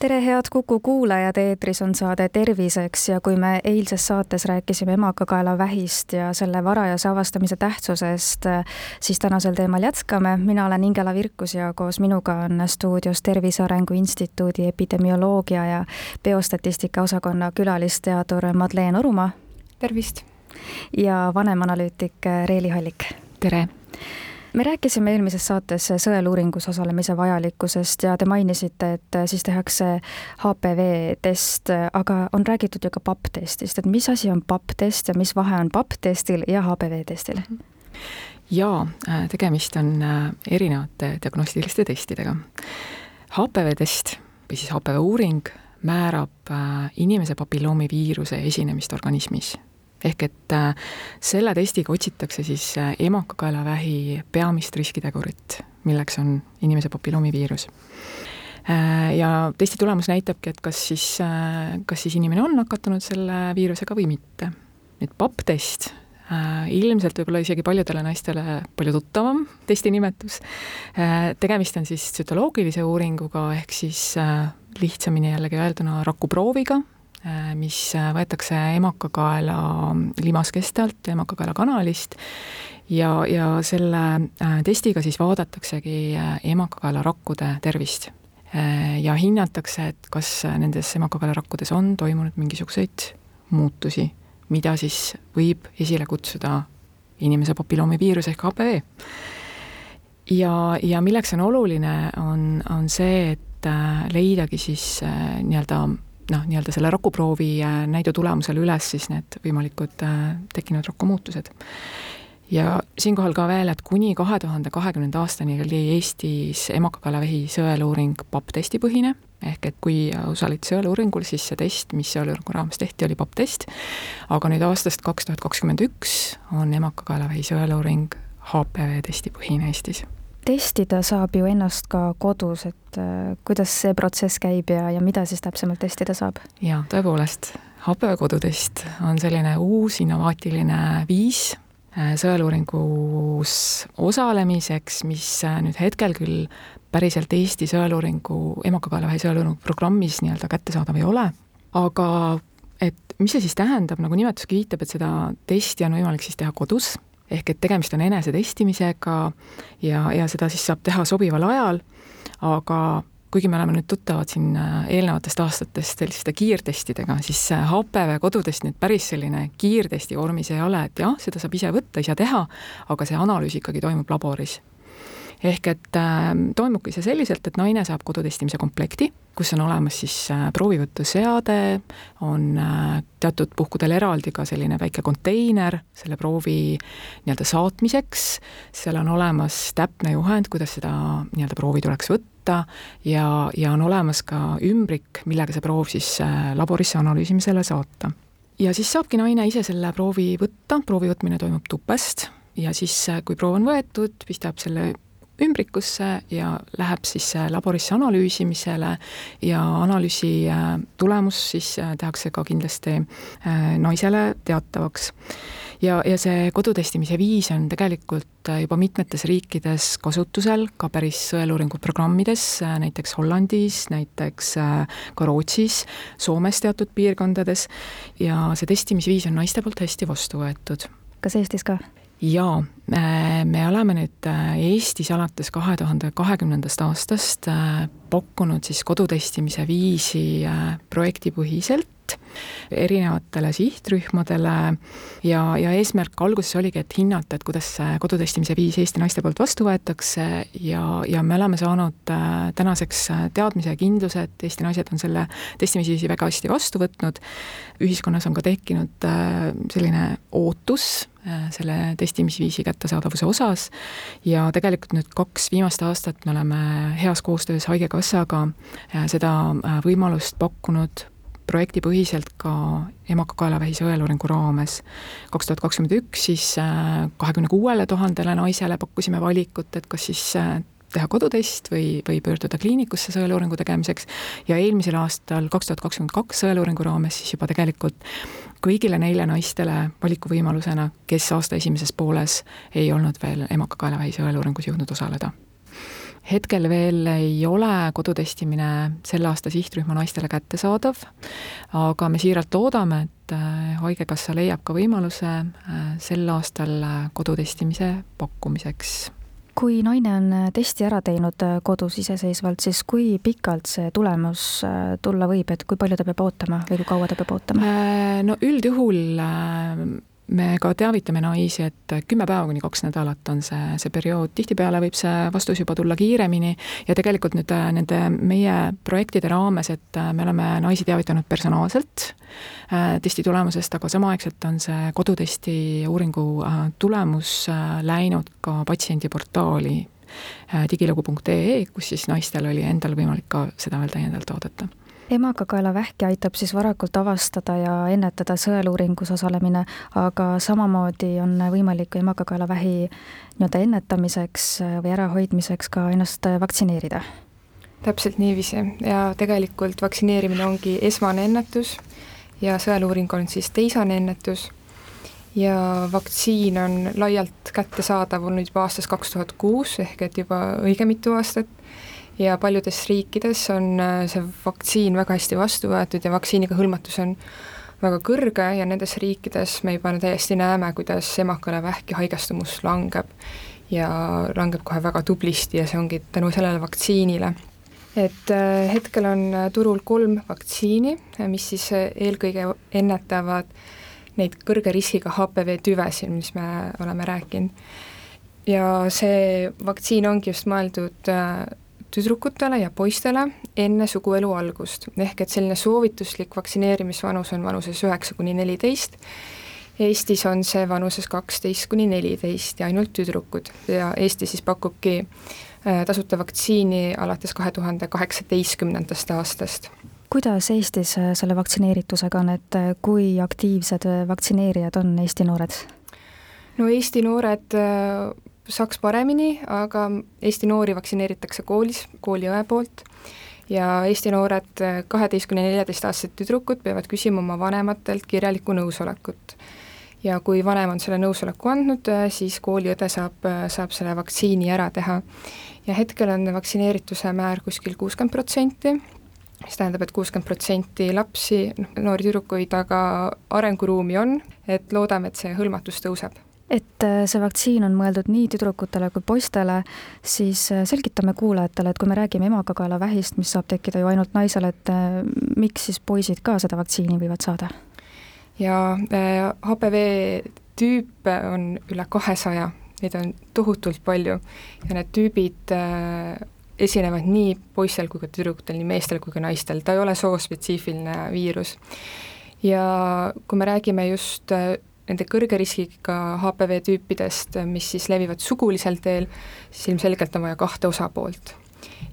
tere, head Kuku kuulajad, eetris on saade Terviseks ja kui me eilses saates rääkisime emakakaelavähist ja selle varajase avastamise tähtsusest, siis tänasel teemal jätkame. mina olen Ingela Virkus ja koos minuga on stuudios Tervise Arengu Instituudi epidemioloogia ja biostatistika osakonna külalisteadur Madleen Orumaa. tervist! ja vanemanalüütik Reeli Hallik. tere! Me rääkisime eelmises saates sõeluuringus osalemise vajalikkusest ja te mainisite, et siis tehakse HPV test, aga on räägitud ju ka PAP-testist, et mis asi on PAP-test ja mis vahe on PAP-testil ja HPV testil? jaa, tegemist on äh, erinevate diagnostiliste testidega. HPV test või siis HPV uuring määrab äh, inimese papilloomiviiruse esinemist organismis ehk et äh, selle testiga otsitakse siis äh, emakakaelavähi peamist riskitegurit, milleks on inimese papilloomiviirus. Äh, ja testi tulemus näitabki, et kas siis, kas siis inimene on nakatunud selle viirusega või mitte. nüüd PAP-test ilmselt võib-olla isegi paljudele naistele palju tuttavam testi nimetus. tegemist on siis tsütoloogilise uuringuga, ehk siis lihtsamini jällegi öelduna rakuprooviga, mis äh, võetakse emakakaela limaskeste alt, emakakaela kanalist ja, ja selle äh, testiga siis vaadataksegi emakakaelarakkude tervist. ja hinnatakse, et kas nendes emakakaelarakkudes on toimunud mingisuguseid muutusi, mida siis võib esile kutsuda inimese papilloomiviirus ehk HPV. ja, ja milleks on oluline, on, on see, et leidagi siis nii-öelda noh, nii-öelda selle rakuproovi äh, näidu tulemusel üles siis need võimalikud äh, tekkinud rakumuutused. ja siinkohal ka veel, et kuni kahe tuhande kahekümnenda aastani oli Eestis emakakaelavähi sõeluuring PAP-testi põhine, ehk et kui osaled sõeluuringul, siis see test, mis sõeluuringu raames tehti, oli PAP-test, aga nüüd aastast kaks tuhat kakskümmend üks on emakakaelavähi sõeluuring HPV testi põhine Eestis testida saab ju ennast ka kodus, et äh, kuidas see protsess käib ja, ja mida siis täpsemalt testida saab? jaa, tõepoolest, hapekodutest on selline uus innovaatiline viis äh, sõeluuringus osalemiseks, mis äh, nüüd hetkel küll päriselt Eesti sõeluuringu, emakakaelavähi sõeluuringu programmis nii-öelda kättesaadav ei ole, aga et mis see siis tähendab, nagu nimetuski viitab, et seda testi on võimalik siis teha kodus ehk et tegemist on enesetestimisega ja, ja seda siis saab teha sobival ajal, aga kuigi me oleme nüüd tuttavad siin äh, eelnevatest aastatest selliste kiirtestidega, siis HPV kodutest nüüd päris selline kiirtesti vormis ei ole, et jah, seda saab ise võtta, ise teha, aga see analüüs ikkagi toimub laboris ehk et äh, toimubki see selliselt, et naine saab kodutestimise komplekti, kus on olemas siis äh, proovivõtuseade, on äh, teatud puhkudel eraldi ka selline väike konteiner selle proovi nii-öelda saatmiseks, seal on olemas täpne juhend, kuidas seda nii-öelda proovi tuleks võtta ja, ja on olemas ka ümbrik, millega see proov siis äh, laborisse analüüsimisele saata. Ja siis saabki naine ise selle proovi võtta, proovi võtmine toimub tupest ja siis, kui proov on võetud, pistab selle ümbrikusse ja läheb siis äh, laborisse analüüsimisele ja analüüsi äh, tulemus siis äh, tehakse ka kindlasti naisele teatavaks. ja, ja see kodutestimise viis on tegelikult juba mitmetes riikides kasutusel, ka päris sõeluuringu programmides, näiteks Hollandis, näiteks ka Rootsis, Soomes teatud piirkondades ja see testimisviis on naiste poolt hästi vastu võetud. kas Eestis ka? Jaa, me oleme nüüd äh, Eestis alates kahe tuhande kahekümnendast aastast äh, pakkunud siis kodutestimise viisi äh, projektipõhiselt erinevatele sihtrühmadele ja, ja eesmärk alguses oligi, et hinnata, et kuidas see kodutestimise viis Eesti naiste poolt vastu võetakse ja, ja me oleme saanud tänaseks teadmise ja kindluse, et Eesti naised on selle testimisviisi väga hästi vastu võtnud. ühiskonnas on ka tekkinud selline ootus Äh, selle testimisviisi kättesaadavuse osas ja tegelikult nüüd kaks viimast aastat me oleme heas koostöös Haigekassaga äh, seda äh, võimalust pakkunud projektipõhiselt ka emakakaelavähi sõeluuringu raames. kaks tuhat kakskümmend üks siis kahekümne kuuele tuhandele naisele pakkusime valikut, et kas siis teha kodutest või, või pöörduda kliinikusse sõeluuringu tegemiseks ja eelmisel aastal, kaks tuhat kakskümmend kaks sõeluuringu raames siis juba tegelikult kõigile neile naistele valikuvõimalusena, kes aasta esimeses pooles ei olnud veel emakakaelavähi sõeluuringus jõudnud osaleda hetkel veel ei ole kodutestimine selle aasta sihtrühma naistele kättesaadav, aga me siiralt loodame, et äh, Haigekassa leiab ka võimaluse äh, sel aastal äh, kodutestimise pakkumiseks kui naine on testi ära teinud kodus iseseisvalt, siis kui pikalt see tulemus tulla võib, et kui palju ta peab ootama või kui kaua ta peab ootama? No üldjuhul me ka teavitame naisi, et kümme päeva kuni kaks nädalat on see, see periood, tihtipeale võib see vastus juba tulla kiiremini ja tegelikult nüüd äh, nende meie projektide raames, et äh, me oleme naisi teavitanud personaalselt äh, testi tulemusest, aga samaaegselt on see kodutesti uuringu tulemus läinud ka patsiendiportaali digilugu.ee, kus siis naistel oli endal võimalik ka seda veel täiendavalt vaadata emakakaelavähki aitab siis varakult avastada ja ennetada sõeluuringus osalemine, aga samamoodi on võimalik emakakaelavähi nii-öelda ennetamiseks või ärahoidmiseks ka ennast vaktsineerida? täpselt niiviisi. Ja tegelikult vaktsineerimine ongi esmane ennetus ja sõeluuring on siis teisene ennetus. Ja vaktsiin on laialt kättesaadav olnud juba aastast kaks tuhat kuus, ehk et juba õige mitu aastat ja paljudes riikides on äh, see vaktsiin väga hästi vastu võetud ja vaktsiiniga hõlmatus on väga kõrge ja nendes riikides me juba täiesti näeme, kuidas emakale vähki haigestumus langeb ja langeb kohe väga tublisti ja see ongi tänu sellele vaktsiinile. et äh, hetkel on äh, turul kolm vaktsiini, mis siis eelkõige ennetavad neid kõrge riskiga HPV tüvesid, mis me oleme rääkinud. ja see vaktsiin ongi just mõeldud tüdrukutele ja poistele enne suguelu algust, ehk et selline soovituslik vaktsineerimisvanus on vanuses üheksa kuni neliteist, Eestis on see vanuses kaksteist kuni neliteist ja ainult tüdrukud. Ja Eesti siis pakubki äh, tasuta vaktsiini alates kahe tuhande kaheksateistkümnendast aastast. Kuidas Eestis äh, selle vaktsineeritusega on, et äh, kui aktiivsed vaktsineerijad on Eesti noored? no Eesti noored saaks paremini, aga Eesti noori vaktsineeritakse koolis, kooliõe poolt ja Eesti noored kaheteist kuni neljateistaastased tüdrukud peavad küsima oma vanematelt kirjalikku nõusolekut. ja kui vanem on selle nõusoleku andnud, siis kooliõde saab, saab selle vaktsiini ära teha. ja hetkel on vaktsineerituse määr kuskil kuuskümmend protsenti, mis tähendab et, et kuuskümmend protsenti lapsi, noh, noori tüdrukuid, aga arenguruumi on, et loodame, et see hõlmatus tõuseb et äh, see vaktsiin on mõeldud nii tüdrukutele kui poistele, siis äh, selgitame kuulajatele, et kui me räägime emakakaelavähist, mis saab tekkida ju ainult naisel, et äh, miks siis poisid ka seda vaktsiini võivad saada? ja HPV tüüpe on üle kahesaja, neid on tohutult palju ja need tüübid esinevad nii poistel kui ka tüdrukutel, nii meestel kui ka naistel, ta ei ole soospetsiifiline viirus. ja kui me räägime just nende kõrge riskiga HPV tüüpidest, mis siis levivad sugulisel teel, siis ilmselgelt on vaja kahte osapoolt.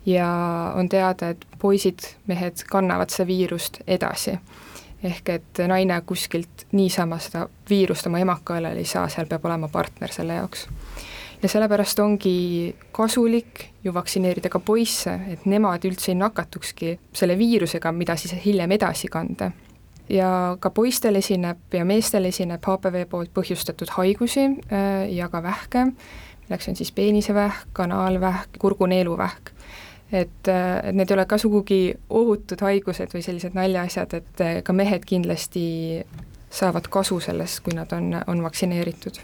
ja on teada, et poisid, mehed kannavad seda viirust edasi. ehk et naine kuskilt niisama seda viirust oma emakaelal ei saa, seal peab olema partner selle jaoks. ja sellepärast ongi kasulik ju vaktsineerida ka poisse, et nemad üldse ei nakatukski selle viirusega, mida siis hiljem edasi kanda ja ka poistel esineb ja meestel esineb HPV poolt põhjustatud haigusi äh, ja ka vähke, milleks on siis peenisevähk, kanaalvähk, kurguneeluvähk. et, äh, et need ei ole ka sugugi ohutud haigused või sellised naljaasjad, et äh, ka mehed kindlasti saavad kasu sellest, kui nad on, on vaktsineeritud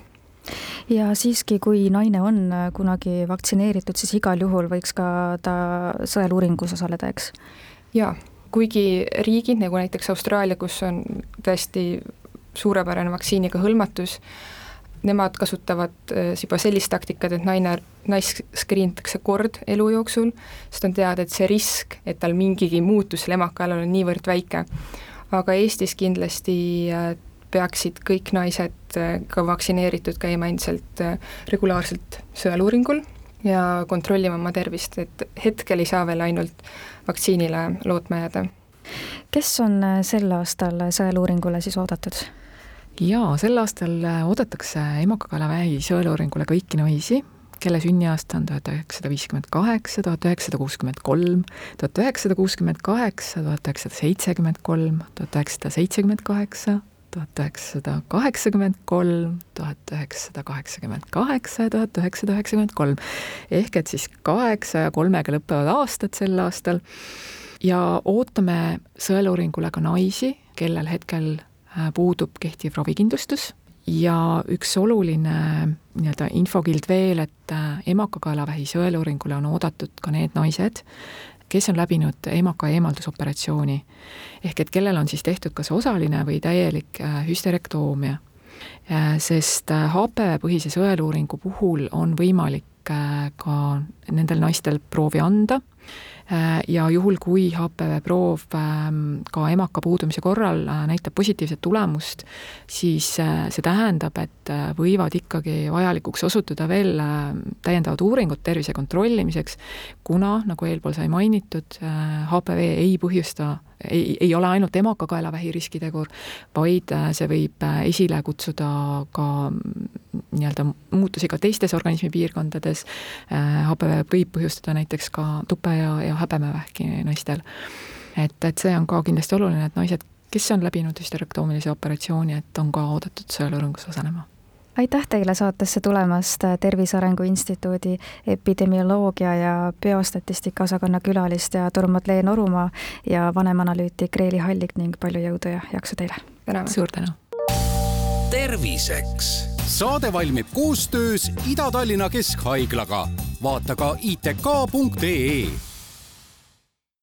ja siiski, kui naine on kunagi vaktsineeritud, siis igal juhul võiks ka ta sõeluuringus osaleda, eks? jaa kuigi riigid, nagu näiteks Austraalia, kus on tõesti suurepärane vaktsiiniga hõlmatus, nemad kasutavad äh, juba sellist taktikat, et naine, naist skriinitakse kord elu jooksul, sest on teada, et see risk, et tal mingigi muutus seal emakaalal on niivõrd väike. aga Eestis kindlasti äh, peaksid kõik naised äh, ka vaktsineeritud käima endiselt regulaarselt sõeluuringul ja kontrollima oma tervist, et hetkel ei saa veel ainult vaktsiinile lootma jääda. kes on sel aastal sõeluuringule siis oodatud? jaa, sel aastal oodatakse emakakaelavähi sõeluuringule kõiki naisi, kelle sünniaasta on tuhat üheksasada viiskümmend kaheksa, tuhat üheksasada kuuskümmend kolm, tuhat üheksasada kuuskümmend kaheksa, tuhat üheksasada seitsekümmend kolm, tuhat üheksasada seitsekümmend kaheksa, tuhat üheksasada kaheksakümmend kolm, tuhat üheksasada kaheksakümmend kaheksa ja tuhat üheksasada üheksakümmend kolm. ehk et siis kaheksa ja kolmega lõpevad aastad sel aastal ja ootame sõeluuringule ka naisi, kellel hetkel äh, puudub kehtiv ravikindlustus ja üks oluline nii-öelda infokild veel, et äh, emakakaelavähi sõeluuringule on oodatud ka need naised, kes on läbinud emaka eemaldusoperatsiooni. ehk et kellel on siis tehtud kas osaline või täielik äh, hüsterektoomia. Äh, sest HPV-põhise sõeluuringu puhul on võimalik ka nendel naistel proovi anda Äh, ja juhul, kui HPV-proov ähm, ka emaka puudumise korral äh, näitab positiivset tulemust, siis äh, see tähendab, et võivad ikkagi vajalikuks osutuda veel täiendavad uuringud tervise kontrollimiseks, kuna, nagu eelpool sai mainitud, HPV ei põhjusta ei, ei ole ainult emakakaelavähi riskitegur, vaid see võib esile kutsuda ka mm, nii-öelda muutusi ka teistes organismi piirkondades. HPV võib põhjustada näiteks ka tupe- ja, ja häbemevähki naistel. et, et see on ka kindlasti oluline, et naised, kes on läbinud hüsterektoomilise operatsiooni, et on ka oodatud sõeluuringus osalema aitäh teile saatesse tulemast, Tervise Arengu Instituudi epidemioloogia ja biostatistika osakonna külalist ja Turmad-Leen Orumaa ja vanemanalüütik Reeli Hallik ning palju jõudu ja jaksu teile! suur tänu! terviseks saade valmib koostöös Ida-Tallinna Keskhaiglaga. Vaata ka itk.ee